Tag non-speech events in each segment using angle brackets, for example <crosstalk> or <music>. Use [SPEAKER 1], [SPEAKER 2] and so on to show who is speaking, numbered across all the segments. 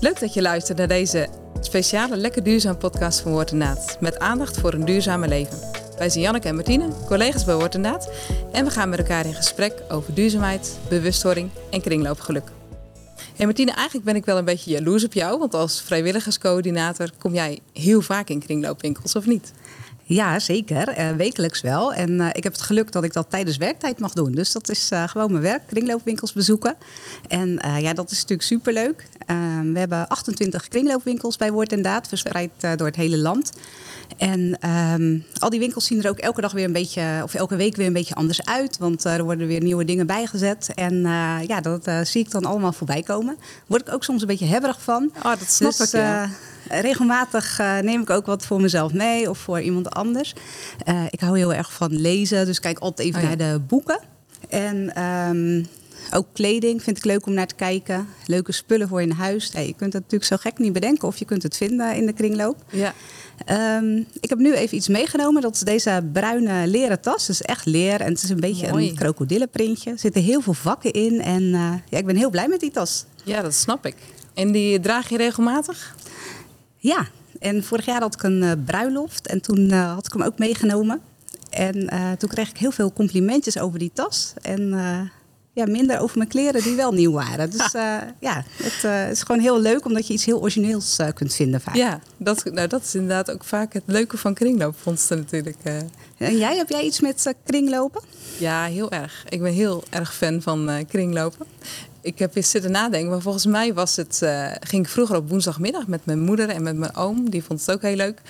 [SPEAKER 1] Leuk dat je luistert naar deze speciale Lekker Duurzaam podcast van Woord en. Met aandacht voor een duurzame leven. Wij zijn Janneke en Martine, collega's bij Woord en. En we gaan met elkaar in gesprek over duurzaamheid, bewustwording en kringloopgeluk. Hey Martine, eigenlijk ben ik wel een beetje jaloers op jou. Want als vrijwilligerscoördinator kom jij heel vaak in kringloopwinkels, of niet?
[SPEAKER 2] Ja, zeker. Uh, wekelijks wel. En uh, ik heb het geluk dat ik dat tijdens werktijd mag doen. Dus dat is uh, gewoon mijn werk, kringloopwinkels bezoeken. En ja, dat is natuurlijk superleuk. Ehm, we hebben 28 kringloopwinkels bij Woord en Daad, verspreid door het hele land. En um, al die winkels zien er ook elke dag weer een beetje, of elke week weer een beetje anders uit. Want er worden weer nieuwe dingen bijgezet. En ja, dat zie ik dan allemaal voorbij komen. Word ik ook soms een beetje hebberig van.
[SPEAKER 1] Oh, dat snap dus, ik, ja
[SPEAKER 2] regelmatig uh, neem ik ook wat voor mezelf mee of voor iemand anders. Uh, ik hou heel erg van lezen, dus kijk altijd even oh, ja. naar de boeken. En um, ook kleding vind ik leuk om naar te kijken. Leuke spullen voor in huis. Hey, je kunt het natuurlijk zo gek niet bedenken of je kunt het vinden in de kringloop. Ja. Um, ik heb nu even iets meegenomen. Dat is deze bruine leren tas. Het is echt leer en het is een beetje Mooi. een krokodillenprintje. Er zitten heel veel vakken in en uh, ja, ik ben heel blij met die tas.
[SPEAKER 1] Ja, dat snap ik. En die draag je regelmatig?
[SPEAKER 2] Ja, en vorig jaar had ik een uh, bruiloft en toen uh, had ik hem ook meegenomen. En uh, toen kreeg ik heel veel complimentjes over die tas. En ja, minder over mijn kleren die wel nieuw waren. Dus <laughs> ja, het is gewoon heel leuk omdat je iets heel origineels kunt vinden vaak.
[SPEAKER 1] Ja, dat, nou, dat is inderdaad ook vaak het leuke van kringloopvondsten natuurlijk.
[SPEAKER 2] En jij, heb jij iets met kringlopen?
[SPEAKER 1] Ja, heel erg. Ik ben heel erg fan van kringlopen ik heb eens zitten nadenken, maar volgens mij was het, ging ik vroeger op woensdagmiddag met mijn moeder en met mijn oom, die vond het ook heel leuk.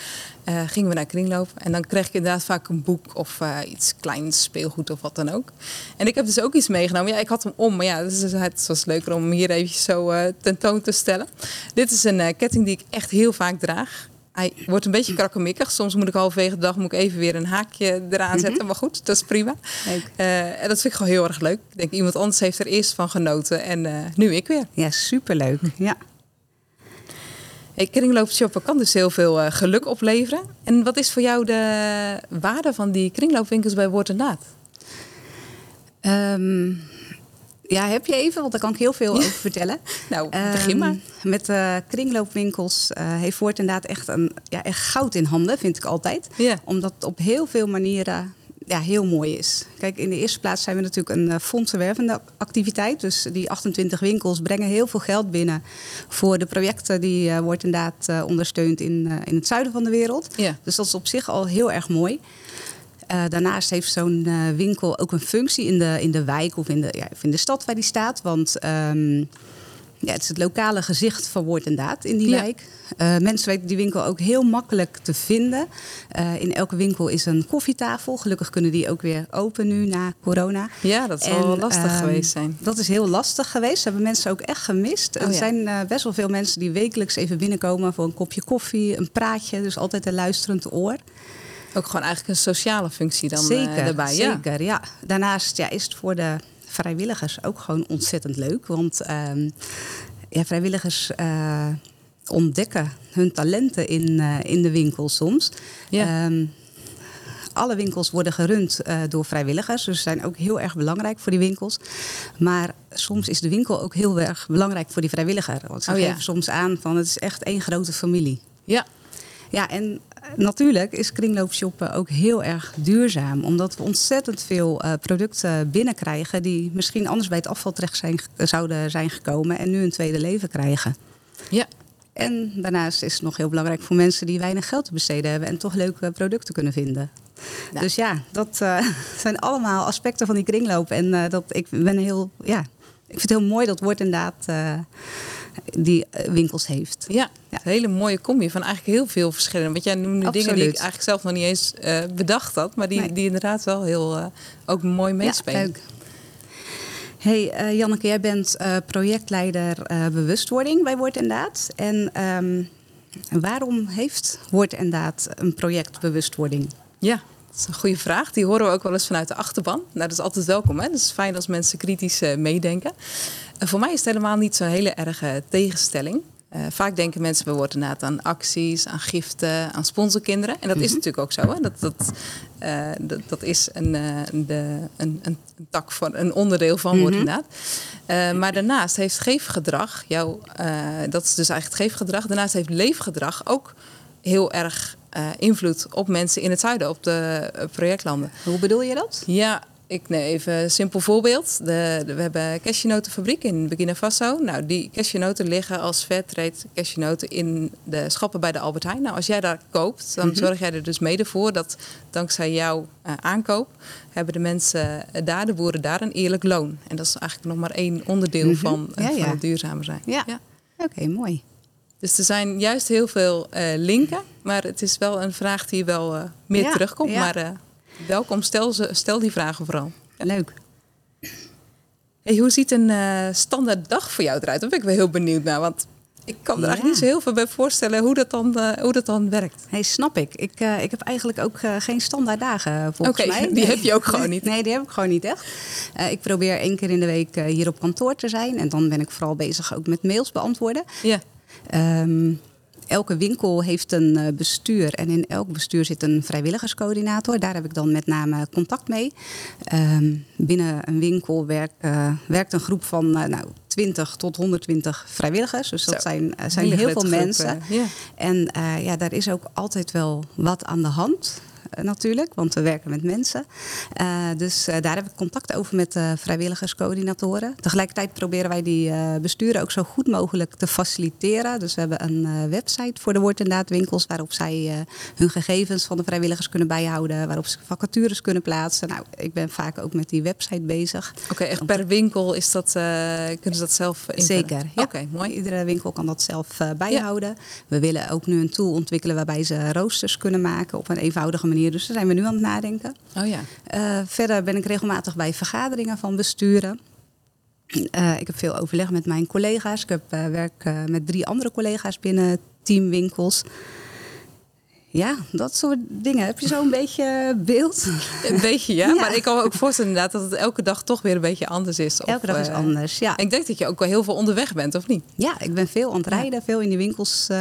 [SPEAKER 1] Uh, gingen we naar kringlopen en dan kreeg ik inderdaad vaak een boek of iets kleins, speelgoed of wat dan ook. En ik heb dus ook iets meegenomen. Ja, ik had hem om, maar ja, dus het was leuker om hem hier even zo tentoon te stellen. Dit is een ketting die ik echt heel vaak draag. Hij wordt een beetje <clears throat> krakkemikkig. Soms moet ik halverwege de dag moet ik even weer een haakje eraan zetten. Mhm. Maar goed, dat is prima. Uh, en dat vind ik gewoon heel erg leuk. Ik denk, iemand anders heeft er eerst van genoten. En uh, nu ik weer.
[SPEAKER 2] Ja, superleuk. Ja.
[SPEAKER 1] Hey, kringloop shoppen kan dus heel veel uh, geluk opleveren. En wat is voor jou de waarde van die kringloopwinkels bij Woord en Daad?
[SPEAKER 2] Um, ja, heb je even? Want daar kan ik heel veel over <laughs> vertellen.
[SPEAKER 1] nou, begin ehm, maar.
[SPEAKER 2] met uh, kringloopwinkels uh, heeft Voort inderdaad echt, een, ja, echt goud in handen, vind ik altijd. Yeah. Omdat het op heel veel manieren ja, heel mooi is. Kijk, in de eerste plaats zijn we natuurlijk een uh, fondsenwervende activiteit. Dus die 28 winkels brengen heel veel geld binnen voor de projecten die uh, wordt inderdaad uh, ondersteund in, in het zuiden van de wereld. Dus dat is op zich al heel erg mooi. Uh, daarnaast heeft zo'n uh, winkel ook een functie in de, in de wijk of in de, ja, in de stad waar die staat. Want um, ja, het is het lokale gezicht van woord en daad in die ja. wijk. Uh, mensen weten die winkel ook heel makkelijk te vinden. in elke winkel is een koffietafel. Gelukkig kunnen die ook weer open nu na corona.
[SPEAKER 1] Ja, dat zal wel lastig uh, geweest zijn.
[SPEAKER 2] Dat is heel lastig geweest. Dat hebben mensen ook echt gemist. Oh, er ja. zijn best wel veel mensen die wekelijks even binnenkomen voor een kopje koffie, een praatje. Dus altijd een luisterend oor.
[SPEAKER 1] Ook gewoon eigenlijk een sociale functie dan
[SPEAKER 2] zeker,
[SPEAKER 1] uh, erbij.
[SPEAKER 2] Zeker, ja. Daarnaast ja, is het voor de vrijwilligers ook gewoon ontzettend leuk. Want uh, ja, vrijwilligers uh, ontdekken hun talenten in, uh, in de winkel soms. Ja. Um, alle winkels worden gerund uh, door vrijwilligers. Dus ze zijn ook heel erg belangrijk voor die winkels. Maar soms is de winkel ook heel erg belangrijk voor die vrijwilliger. Want ze oh, geven ja. soms aan van het is echt één grote familie.
[SPEAKER 1] Ja.
[SPEAKER 2] Ja, en natuurlijk is kringloopshoppen ook heel erg duurzaam. Omdat we ontzettend veel uh, producten binnenkrijgen die misschien anders bij het afval terecht zijn, zouden zijn gekomen en nu een tweede leven krijgen.
[SPEAKER 1] Ja.
[SPEAKER 2] En daarnaast is het nog heel belangrijk voor mensen die weinig geld te besteden hebben en toch leuke producten kunnen vinden. Ja. Dus ja, dat uh, <laughs> zijn allemaal aspecten van die kringloop. En uh, dat, ik ben heel, ja, ik vind het heel mooi dat wordt inderdaad die eh, winkels heeft.
[SPEAKER 1] Ja, ja, een hele mooie combi van eigenlijk heel veel verschillende. Want jij noemde dingen die ik eigenlijk zelf nog niet eens uh, bedacht had, maar die, nee. die inderdaad wel heel uh, ook mooi meespelen. Ja,
[SPEAKER 2] Hey uh, Janneke, jij bent projectleider bewustwording bij Woord en Daad. En um, waarom heeft Woord en Daad een project bewustwording?
[SPEAKER 1] Ja, dat is een goede vraag. Die horen we ook wel eens vanuit de achterban. Nou, dat is altijd welkom. Hè? Het is fijn als mensen kritisch uh, meedenken. En voor mij is het helemaal niet zo'n hele erge tegenstelling. vaak denken mensen bij woord inderdaad aan acties, aan giften, aan sponsorkinderen. En dat is mhm. natuurlijk ook zo. Hè? Dat, dat, dat, dat, is een, de, een, een, tak van een onderdeel van woord mm maar daarnaast heeft geefgedrag, jouw, dat is dus eigenlijk het geefgedrag. Daarnaast heeft leefgedrag ook heel erg invloed op mensen in het zuiden, op de projectlanden.
[SPEAKER 2] Hoe bedoel je dat?
[SPEAKER 1] Ja, ik neem even een simpel voorbeeld. De, we hebben een cashewnotenfabriek in Burkina Faso. Nou, die cashewnoten liggen als fairtrade cashewnoten in de schappen bij de Albert Heijn. Nou, als jij daar koopt, dan mhm. zorg jij er dus mede voor dat dankzij jouw uh, aankoop hebben de mensen daar, de boeren daar, een eerlijk loon. En dat is eigenlijk nog maar één onderdeel mhm. van, uh, van het duurzamer zijn.
[SPEAKER 2] Ja, ja. oké, mooi.
[SPEAKER 1] Dus er zijn juist heel veel uh, linken, maar het is wel een vraag die wel meer terugkomt. Maar Welkom, stel, ze, stel die vragen vooral.
[SPEAKER 2] Leuk.
[SPEAKER 1] Hey, hoe ziet een standaard dag voor jou eruit? Daar ben ik wel heel benieuwd naar. Want ik kan er eigenlijk niet zo heel veel bij voorstellen hoe dat dan, hoe dat dan werkt.
[SPEAKER 2] Hey, snap ik. Ik, ik heb eigenlijk ook geen standaard dagen volgens
[SPEAKER 1] okay,
[SPEAKER 2] mij. <laughs>
[SPEAKER 1] die heb je ook gewoon niet.
[SPEAKER 2] Nee, die heb ik gewoon niet echt. ik probeer één keer in de week hier op kantoor te zijn. En dan ben ik vooral bezig ook met mails beantwoorden.
[SPEAKER 1] Ja.
[SPEAKER 2] Um, elke winkel heeft een eh, bestuur en in elk bestuur zit een vrijwilligerscoördinator. Daar heb ik dan met name contact mee. Ehm, binnen een winkel werkt, uh, werkt een groep van uh, nou, 20 tot 120 vrijwilligers. Dus dat zijn, zijn heel veel mensen. En ja, daar is ook altijd wel wat aan de hand. Eh, natuurlijk, want we werken met mensen. Uh, dus uh, daar heb ik contact over met vrijwilligerscoördinatoren. Tegelijkertijd proberen wij die besturen ook zo goed mogelijk te faciliteren. Dus we hebben een website voor de woord- en daadwinkels waarop zij hun gegevens van de vrijwilligers kunnen bijhouden, waarop ze vacatures kunnen plaatsen. Nou, ik ben vaak ook met die website bezig.
[SPEAKER 1] Oké, echt per winkel is dat, kunnen ze dat zelf invullen?
[SPEAKER 2] Zeker. Ja. Oké, mooi. Iedere winkel kan dat zelf bijhouden. We willen ook nu een tool ontwikkelen waarbij ze roosters kunnen maken op een eenvoudige manier dus daar zijn we nu aan het nadenken.
[SPEAKER 1] Oh ja.
[SPEAKER 2] Uh, verder ben ik regelmatig bij vergaderingen van besturen. Uh, ik heb veel overleg met mijn collega's. Ik heb, uh, werk met drie andere collega's binnen teamwinkels. Ja, dat soort dingen. Heb je zo'n beetje beeld?
[SPEAKER 1] Een beetje, <laughs> ja. Maar ik kan me ook voorstellen inderdaad dat het elke dag toch weer een beetje anders is.
[SPEAKER 2] Elke dag is anders, ja.
[SPEAKER 1] Ik denk dat je ook wel heel veel onderweg bent, of niet?
[SPEAKER 2] Ja, ik ben veel aan het rijden, veel in de winkels uh,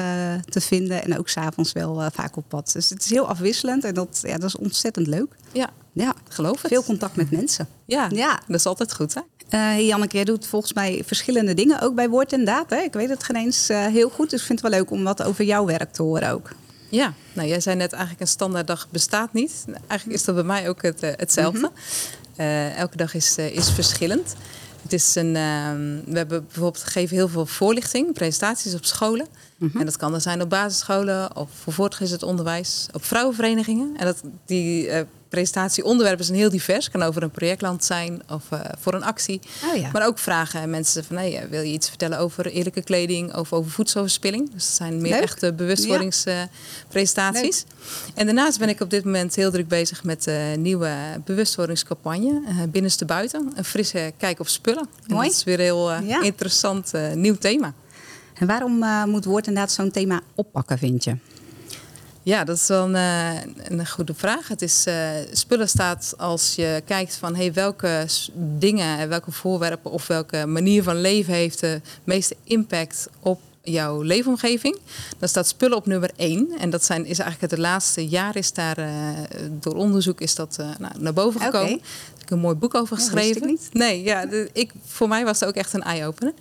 [SPEAKER 2] te vinden. En ook s'avonds wel uh, vaak op pad. Dus het is heel afwisselend en dat, ja, dat is ontzettend leuk.
[SPEAKER 1] Ja, ja. geloof het.
[SPEAKER 2] Veel contact met mensen.
[SPEAKER 1] Ja, ja. dat is altijd goed, hè?
[SPEAKER 2] Uh, Janneke, jij doet volgens mij verschillende dingen, ook bij Woord en Daad. Hè? Ik weet het geen eens heel goed, dus ik vind het wel leuk om wat over jouw werk te horen ook.
[SPEAKER 1] Ja, nou jij zei net eigenlijk een standaarddag bestaat niet. Eigenlijk is dat bij mij ook het, uh, hetzelfde. Mhm. uh, elke dag is, uh, is verschillend. Het is een, ehm, we hebben bijvoorbeeld gegeven heel veel voorlichting, presentaties op scholen. Mhm. En dat kan er zijn op basisscholen, of voor voortgezet onderwijs, op vrouwenverenigingen. En dat, die presentatieonderwerpen zijn heel divers. kan over een projectland zijn of uh, voor een actie.
[SPEAKER 2] Oh ja.
[SPEAKER 1] Maar ook vragen mensen van hey, wil je iets vertellen over eerlijke kleding of over voedselverspilling. Dus dat zijn meer Leuk. echte bewustwordingspresentaties. Ja. en daarnaast ben ik op dit moment heel druk bezig met de nieuwe bewustwordingscampagne uh, Binnenste Buiten. Een frisse kijk op spullen.
[SPEAKER 2] Mooi.
[SPEAKER 1] dat is weer een heel ja. interessant nieuw thema.
[SPEAKER 2] En waarom moet Woord inderdaad zo'n thema oppakken, vind je?
[SPEAKER 1] Ja, dat is wel een, eh, een goede vraag. Het is, uh, spullen staat als je kijkt van hey, welke dingen, welke voorwerpen of welke manier van leven heeft de meeste impact op jouw leefomgeving. Dan staat spullen op nummer één. En dat zijn, is eigenlijk het laatste jaar is daar uh, door onderzoek is dat nou, naar boven gekomen. Okay. Ik heb een mooi boek over geschreven.
[SPEAKER 2] niet.
[SPEAKER 1] Nee, ja, de, ik, voor mij was het ook echt een eye-opener.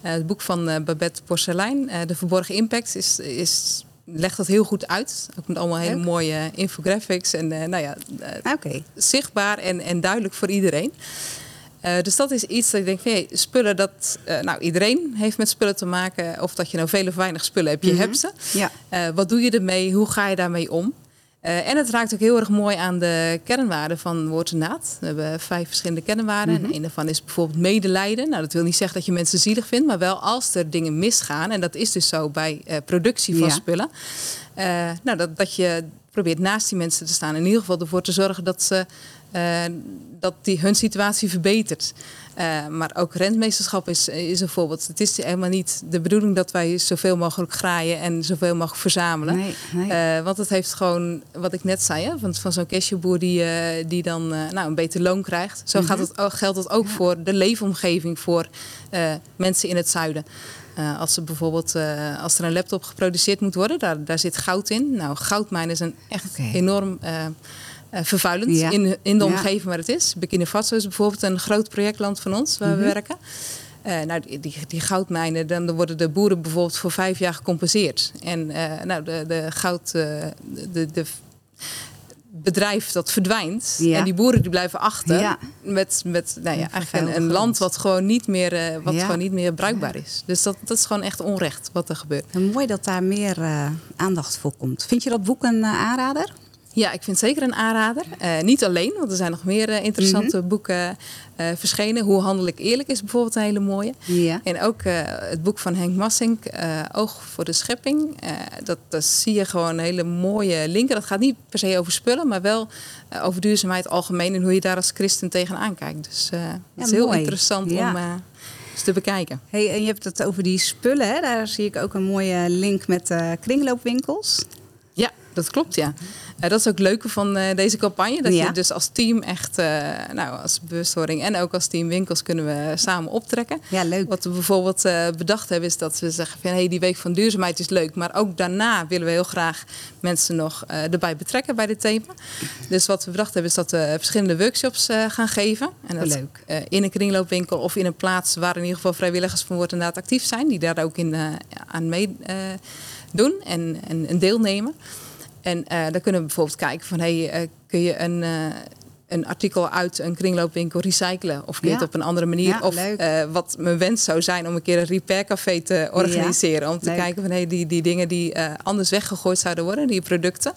[SPEAKER 1] het boek van Babette Porcelein, De Verborgen Impact, is, is legt dat heel goed uit. Ook met allemaal hele mooie infographics. En uh, nou ja,
[SPEAKER 2] uh,
[SPEAKER 1] zichtbaar en, en duidelijk voor iedereen. Uh, dus dat is iets dat ik denk, hey, spullen dat, nou iedereen heeft met spullen te maken. Of dat je nou veel of weinig spullen hebt, je mm -hmm. hebt ze.
[SPEAKER 2] Ja.
[SPEAKER 1] wat doe je ermee? Hoe ga je daarmee om? Uh, en het raakt ook heel erg mooi aan de kernwaarden van Woord en Naad. We hebben vijf verschillende kernwaarden. En een daarvan is bijvoorbeeld medelijden. Nou, dat wil niet zeggen dat je mensen zielig vindt, maar wel als er dingen misgaan. En dat is dus zo bij uh, productie van ja. spullen. Uh, nou, dat, dat je probeert naast die mensen te staan. In ieder geval ervoor te zorgen dat ze dat die hun situatie verbetert. Uh, maar ook rentmeesterschap is, is een voorbeeld. Het is helemaal niet de bedoeling dat wij zoveel mogelijk graaien en zoveel mogelijk verzamelen. Nee, nee. Uh, want het heeft gewoon, wat ik net zei, hè, van, van zo'n cashewboer die, uh, die dan nou, een beter loon krijgt. Zo gaat mhm. het, geldt het ook voor de leefomgeving voor mensen in het zuiden. als, er bijvoorbeeld, als er een laptop geproduceerd moet worden, daar, daar zit goud in. Nou, goudmijn is een echt enorm uh, vervuilend in, in de omgeving waar het is. Burkina Faso is bijvoorbeeld een groot projectland van ons waar we mhm. werken. Uh, nou, die, die, die, goudmijnen, dan worden de boeren bijvoorbeeld voor vijf jaar gecompenseerd. En uh, nou, de, de goud, de, de bedrijf dat verdwijnt. En die boeren die blijven achter. Met, met nou ja, eigenlijk een, een, land wat gewoon niet meer, uh, wat gewoon niet meer bruikbaar is. Dus dat, dat is gewoon echt onrecht wat er gebeurt.
[SPEAKER 2] En mooi dat daar meer uh, aandacht voor komt. Vind je dat boek een aanrader?
[SPEAKER 1] Ja, ik vind zeker een aanrader. Uh, niet alleen, want er zijn nog meer uh, interessante mm boeken uh, verschenen. Hoe handel ik eerlijk is bijvoorbeeld een hele mooie. Ja. En ook het boek van Henk Massink, Oog voor de schepping. dat, dat zie je gewoon hele mooie linken. Dat gaat niet per se over spullen, maar wel over duurzaamheid algemeen. En hoe je daar als christen tegenaan kijkt. Dus ja, het is heel interessant om eens te bekijken.
[SPEAKER 2] Hey, en je hebt het over die spullen. Hè? Daar zie ik ook een mooie link met kringloopwinkels.
[SPEAKER 1] Ja, dat klopt, ja. Uh, dat is ook het leuke van uh, deze campagne. Dat je dus als team echt, uh, nou, als bewustwording en ook als team winkels kunnen we samen optrekken.
[SPEAKER 2] Ja, leuk.
[SPEAKER 1] Wat we bijvoorbeeld bedacht hebben is dat we zeggen van hey, die week van duurzaamheid is leuk. Maar ook daarna willen we heel graag mensen nog erbij betrekken bij dit thema. Dus wat we bedacht hebben is dat we verschillende workshops gaan geven. En dat leuk. in een kringloopwinkel of in een plaats waar in ieder geval vrijwilligers van Woord inderdaad actief zijn. Die daar ook in, aan meedoen en, en, en deelnemen. En uh, dan kunnen we bijvoorbeeld kijken van hey, uh, kun je een, uh, een artikel uit een kringloopwinkel recyclen? Of kun je het op een andere manier? Ja, of wat mijn wens zou zijn om een keer een repaircafé te organiseren. om te kijken van hey, die, die dingen die anders weggegooid zouden worden, die producten.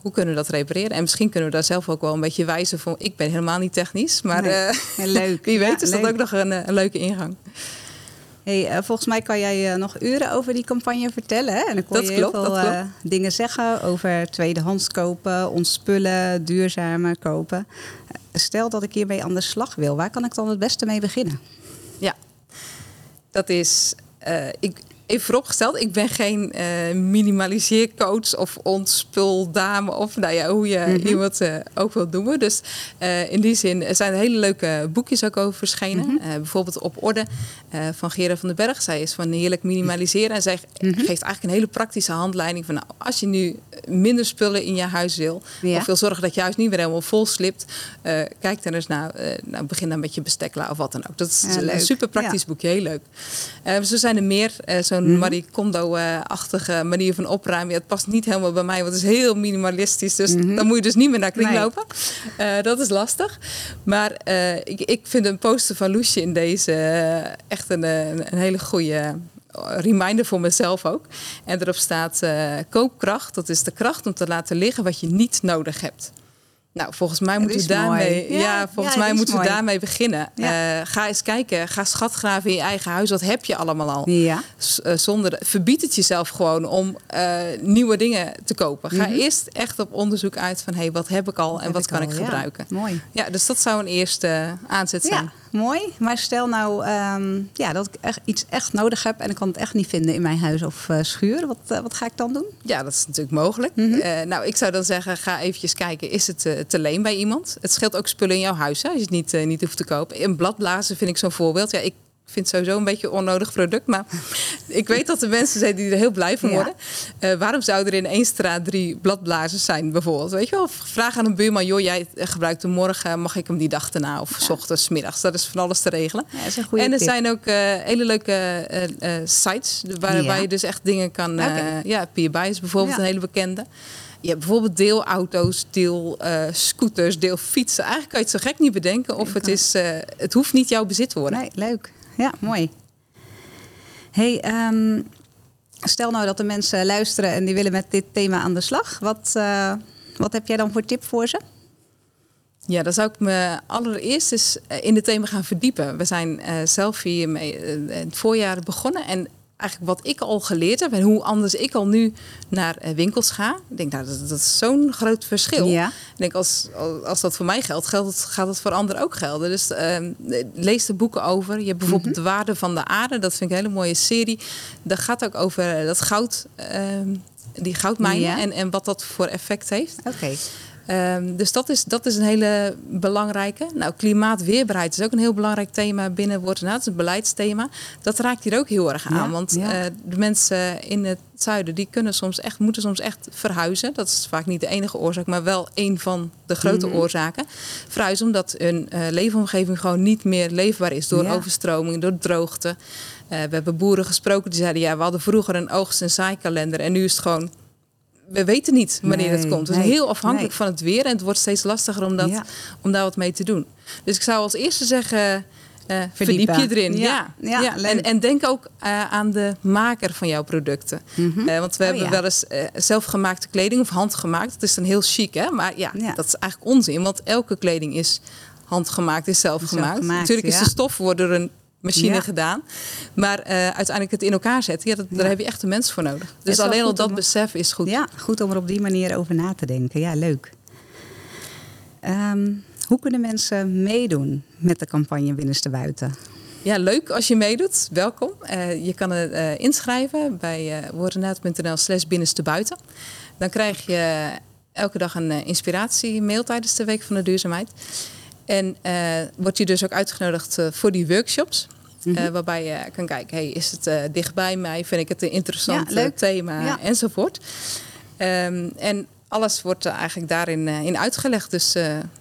[SPEAKER 1] hoe kunnen we dat repareren? En misschien kunnen we daar zelf ook wel een beetje wijzen van. Ik ben helemaal niet technisch, maar nee. leuk. <laughs> wie weet is dat ook nog een, een leuke ingang.
[SPEAKER 2] Hey, uh, volgens mij kan jij uh, nog uren over die campagne vertellen. Hè? En dan kon dat je klopt, heel veel uh, dingen zeggen over tweedehands kopen, ontspullen, duurzamer kopen. Stel dat ik hiermee aan de slag wil, waar kan ik dan het beste mee beginnen?
[SPEAKER 1] Ja, dat is. ik, even vooropgesteld, ik ben geen uh, minimaliseercoach of ontspuldame of nou ja, hoe je mm -hmm. iemand uh, ook wil doen. Dus uh, in die zin zijn er hele leuke boekjes ook over verschenen. Mm -hmm. bijvoorbeeld Op Orde van Gera van den Berg. Zij is van heerlijk minimaliseren en zij mm -hmm. geeft eigenlijk een hele praktische handleiding van nou, als je nu minder spullen in je huis wil ja. of wil zorgen dat je huis niet weer helemaal vol slipt, kijk dan eens naar, nou, begin dan met je bestekla of wat dan ook. Dat is ja, een super praktisch ja. boekje, heel leuk. zo zijn er meer, zo'n een mm Marie Kondo-achtige manier van opruimen. het past niet helemaal bij mij, want het is heel minimalistisch. Dus mhm. dan moet je dus niet meer naar kring lopen. Uh, dat is lastig. Maar uh, ik, ik vind een poster van Loesje in deze uh, echt een, een hele goede reminder voor mezelf ook. En erop staat koopkracht. Dat is de kracht om te laten liggen wat je niet nodig hebt. Nou, volgens mij moeten we daarmee, ja, volgens mij moeten we daarmee beginnen. Uh, ga eens kijken, ga schatgraven in je eigen huis. Wat heb je allemaal al? Ja. Uh, zonder, verbied het jezelf gewoon om uh, nieuwe dingen te kopen. Ga mm -hmm. eerst echt op onderzoek uit van, hé, hey, wat heb ik al en wat kan al, ik gebruiken? Mooi. Ja, dus dat zou een eerste aanzet zijn
[SPEAKER 2] mooi. Maar stel nou um, ja, dat ik echt iets echt nodig heb en ik kan het echt niet vinden in mijn huis of uh, schuur. Wat, uh, wat ga ik dan doen?
[SPEAKER 1] Ja, dat is natuurlijk mogelijk. Mm -hmm. uh, nou, ik zou dan zeggen, ga eventjes kijken, is het te leen bij iemand? Het scheelt ook spullen in jouw huis, hè, als je het niet, niet hoeft te kopen. Een bladblazen vind ik zo'n voorbeeld. Ja, ik vind het sowieso een beetje een onnodig product. Maar <laughs> ik weet dat er mensen zijn die er heel blij van worden. Uh, waarom zou er in één straat drie bladblazers zijn bijvoorbeeld? Weet je wel? Vraag aan een buurman, joh, jij gebruikt hem morgen. Mag ik hem die dag daarna of ja. s ochtends, middags? Dat is van alles te regelen. Ja, en er tip. zijn ook uh, hele leuke uh, sites waar, waar, je dus echt dingen kan... Okay. ja, Peerby is bijvoorbeeld een hele bekende. Je hebt bijvoorbeeld deelauto's, deel uh, scooters, deel fietsen. Eigenlijk kan je het zo gek niet bedenken of het is. Uh, het hoeft niet jouw bezit te worden.
[SPEAKER 2] Nee, leuk ja, mooi. Hey, um, stel nou dat de mensen luisteren en die willen met dit thema aan de slag. Wat, uh, wat heb jij dan voor tip voor ze?
[SPEAKER 1] Ja, dan zou ik me allereerst eens in het thema gaan verdiepen. We zijn uh, zelf hiermee in het voorjaar begonnen. En eigenlijk wat ik al geleerd heb en hoe anders ik al nu naar eh, winkels ga. Ik denk, nou, dat, dat is zo'n groot verschil. Ja. Ik denk, als, als dat voor mij geldt, geldt gaat het voor anderen ook gelden. Dus uh, lees de boeken over. Je hebt bijvoorbeeld mhm. De Waarde van de Aarde. Dat vind ik een hele mooie serie. Dat gaat ook over eh, dat goud, ehm, die goudmijnen en, en wat dat voor effect heeft.
[SPEAKER 2] Oké.
[SPEAKER 1] Ehm, dus dat is, dat is een hele belangrijke. Nou, klimaatweerbaarheid is ook een heel belangrijk thema binnen Wortenaat. Het is een beleidsthema. Dat raakt hier ook heel erg aan. want eh, de mensen in het zuiden die kunnen soms echt, moeten soms echt verhuizen. Dat is vaak niet de enige oorzaak, maar wel een van de grote mhm. oorzaken. Verhuizen omdat hun uh, leefomgeving gewoon niet meer leefbaar is door overstroming, door droogte. Uh, we hebben boeren gesproken die zeiden ja, we hadden vroeger een oogst- en zaaikalender en nu is het gewoon we weten niet wanneer het komt. Het is heel afhankelijk van het weer en het wordt steeds lastiger om, dat, om daar wat mee te doen. Dus ik zou als eerste zeggen, uh, verdiep je erin. Ja, ja. En, en, denk ook uh, aan de maker van jouw producten. Mm -hmm. uh, want we oh, hebben wel eens zelfgemaakte kleding of handgemaakt. Dat is dan heel chic, hè? Maar ja, dat is eigenlijk onzin, want elke kleding is handgemaakt, is zelfgemaakt. Natuurlijk is de stof door een machine gedaan. Maar uh, uiteindelijk het in elkaar zetten, ja, dat, daar heb je echt een mens voor nodig. Dus alleen al dat besef is goed.
[SPEAKER 2] Ja, goed om er op die manier over na te denken. Ja, leuk. Um, hoe kunnen mensen meedoen met de campagne Binnenste Buiten?
[SPEAKER 1] Ja, leuk als je meedoet. Welkom. Uh, je kan het uh, inschrijven bij uh, woordenaad.nl slash binnenste buiten. Dan krijg je elke dag een inspiratie-mail tijdens de Week van de Duurzaamheid. En uh, word je dus ook uitgenodigd uh, voor die workshops. Mm -hmm. uh, waarbij je kan kijken, hey, is het dichtbij mij? Vind ik het een interessant ja, thema? Ja. Enzovoort. Um, en alles wordt eigenlijk daarin in uitgelegd. Dus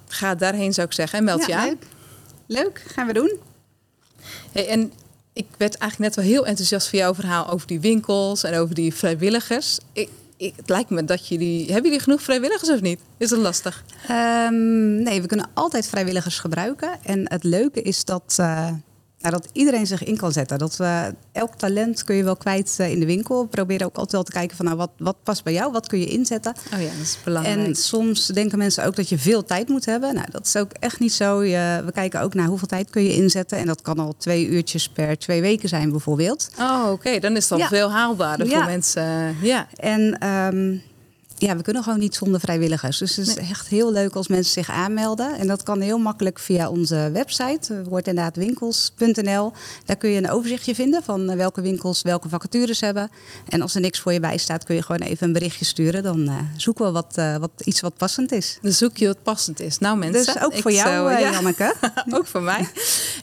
[SPEAKER 1] ga daarheen zou ik zeggen en meld ja, je aan.
[SPEAKER 2] Leuk. leuk, gaan we doen.
[SPEAKER 1] Hey, en ik werd eigenlijk net wel heel enthousiast voor jouw verhaal over die winkels en over die vrijwilligers. Ik, ik, het lijkt me dat jullie. Hebben jullie genoeg vrijwilligers of niet? Is dat lastig?
[SPEAKER 2] Um, nee, we kunnen altijd vrijwilligers gebruiken. En het leuke is dat. Uh, nou, dat iedereen zich in kan zetten. Dat we, elk talent kun je wel kwijt uh, in de winkel. We proberen ook altijd wel te kijken van nou, wat, wat past bij jou, wat kun je inzetten.
[SPEAKER 1] Oh ja, dat is belangrijk.
[SPEAKER 2] En soms denken mensen ook dat je veel tijd moet hebben. Nou, dat is ook echt niet zo. Je, we kijken ook naar hoeveel tijd kun je inzetten. En dat kan al twee uurtjes per twee weken zijn bijvoorbeeld.
[SPEAKER 1] Oh, oké. Dan is dat ja. veel haalbaarder ja. voor mensen. Ja.
[SPEAKER 2] En um, ja, we kunnen gewoon niet zonder vrijwilligers. Dus het is echt heel leuk als mensen zich aanmelden. En dat kan heel makkelijk via onze website, wordt inderdaad winkels.nl. Daar kun je een overzichtje vinden van eh, welke winkels welke vacatures hebben. En als er niks voor je bij staat, kun je gewoon even een berichtje sturen. Dan uh, zoeken we wat, uh, wat, iets wat passend is.
[SPEAKER 1] Dan zoek je wat passend is. Nou mensen.
[SPEAKER 2] Dus ook voor jou, ja. Janneke. <laughs>
[SPEAKER 1] ook voor mij.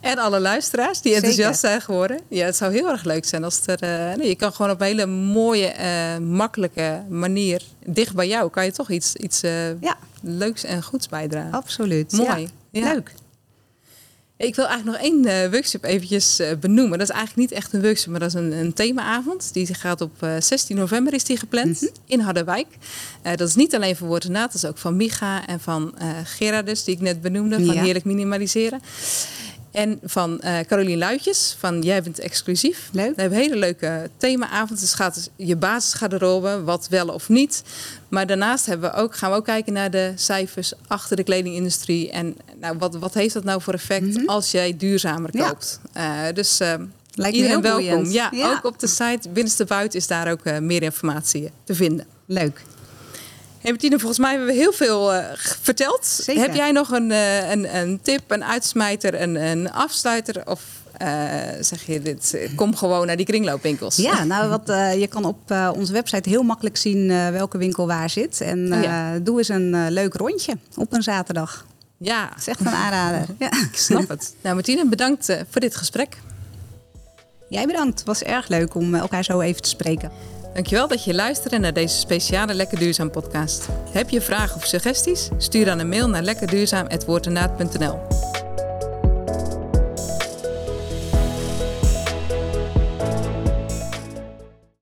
[SPEAKER 1] En alle luisteraars die enthousiast zijn geworden. Ja, het zou heel erg leuk zijn als er... nee, je kan gewoon op een hele mooie, makkelijke manier dicht bij jou kan je toch iets, iets uh, ja. leuks en goeds bijdragen.
[SPEAKER 2] Absoluut.
[SPEAKER 1] Mooi. Ja. Leuk. Ik wil eigenlijk nog één uh, workshop eventjes uh, benoemen. Dat is eigenlijk niet echt een workshop, maar dat is een, een themaavond. Die gaat op 16 november is die gepland mm -hmm. in Harderwijk. dat is niet alleen voor Woord dat is ook van Micha en van Gerardus, die ik net benoemde, van Heerlijk Minimaliseren. En van uh, Carolien Luitjes van Jij bent exclusief.
[SPEAKER 2] Leuk.
[SPEAKER 1] We hebben een hele leuke themaavond. Dus gaat dus je basisgarderobe, wat wel of niet. Maar daarnaast hebben we ook, gaan we ook kijken naar de cijfers achter de kledingindustrie. En nou, wat, wat heeft dat nou voor effect mm -hmm. als jij duurzamer koopt? Ja. Uh, dus uh, Lijkt iedereen welkom. Ja, ja, ook op de site Binnenste Buiten is daar ook meer informatie te vinden.
[SPEAKER 2] Leuk.
[SPEAKER 1] Martine, volgens mij hebben we heel veel uh, verteld. Zeker. Heb jij nog een, uh, een, een, tip, een uitsmijter, een, een afsluiter? Of uh, zeg je dit, kom gewoon naar die kringloopwinkels?
[SPEAKER 2] Ja, nou wat, je kan op onze website heel makkelijk zien welke winkel waar zit. En oh, ja. doe eens een leuk rondje op een zaterdag.
[SPEAKER 1] Ja.
[SPEAKER 2] Dat is echt een aanrader. <laughs> ja.
[SPEAKER 1] Ik snap het. Nou Martine, bedankt voor dit gesprek.
[SPEAKER 2] Jij bedankt. Het was erg leuk om elkaar zo even te spreken.
[SPEAKER 1] Dankjewel dat je luisterde naar deze speciale Lekker Duurzaam podcast. Heb je vragen of suggesties? Stuur dan een mail naar lekkerduurzaam.woordenaad.nl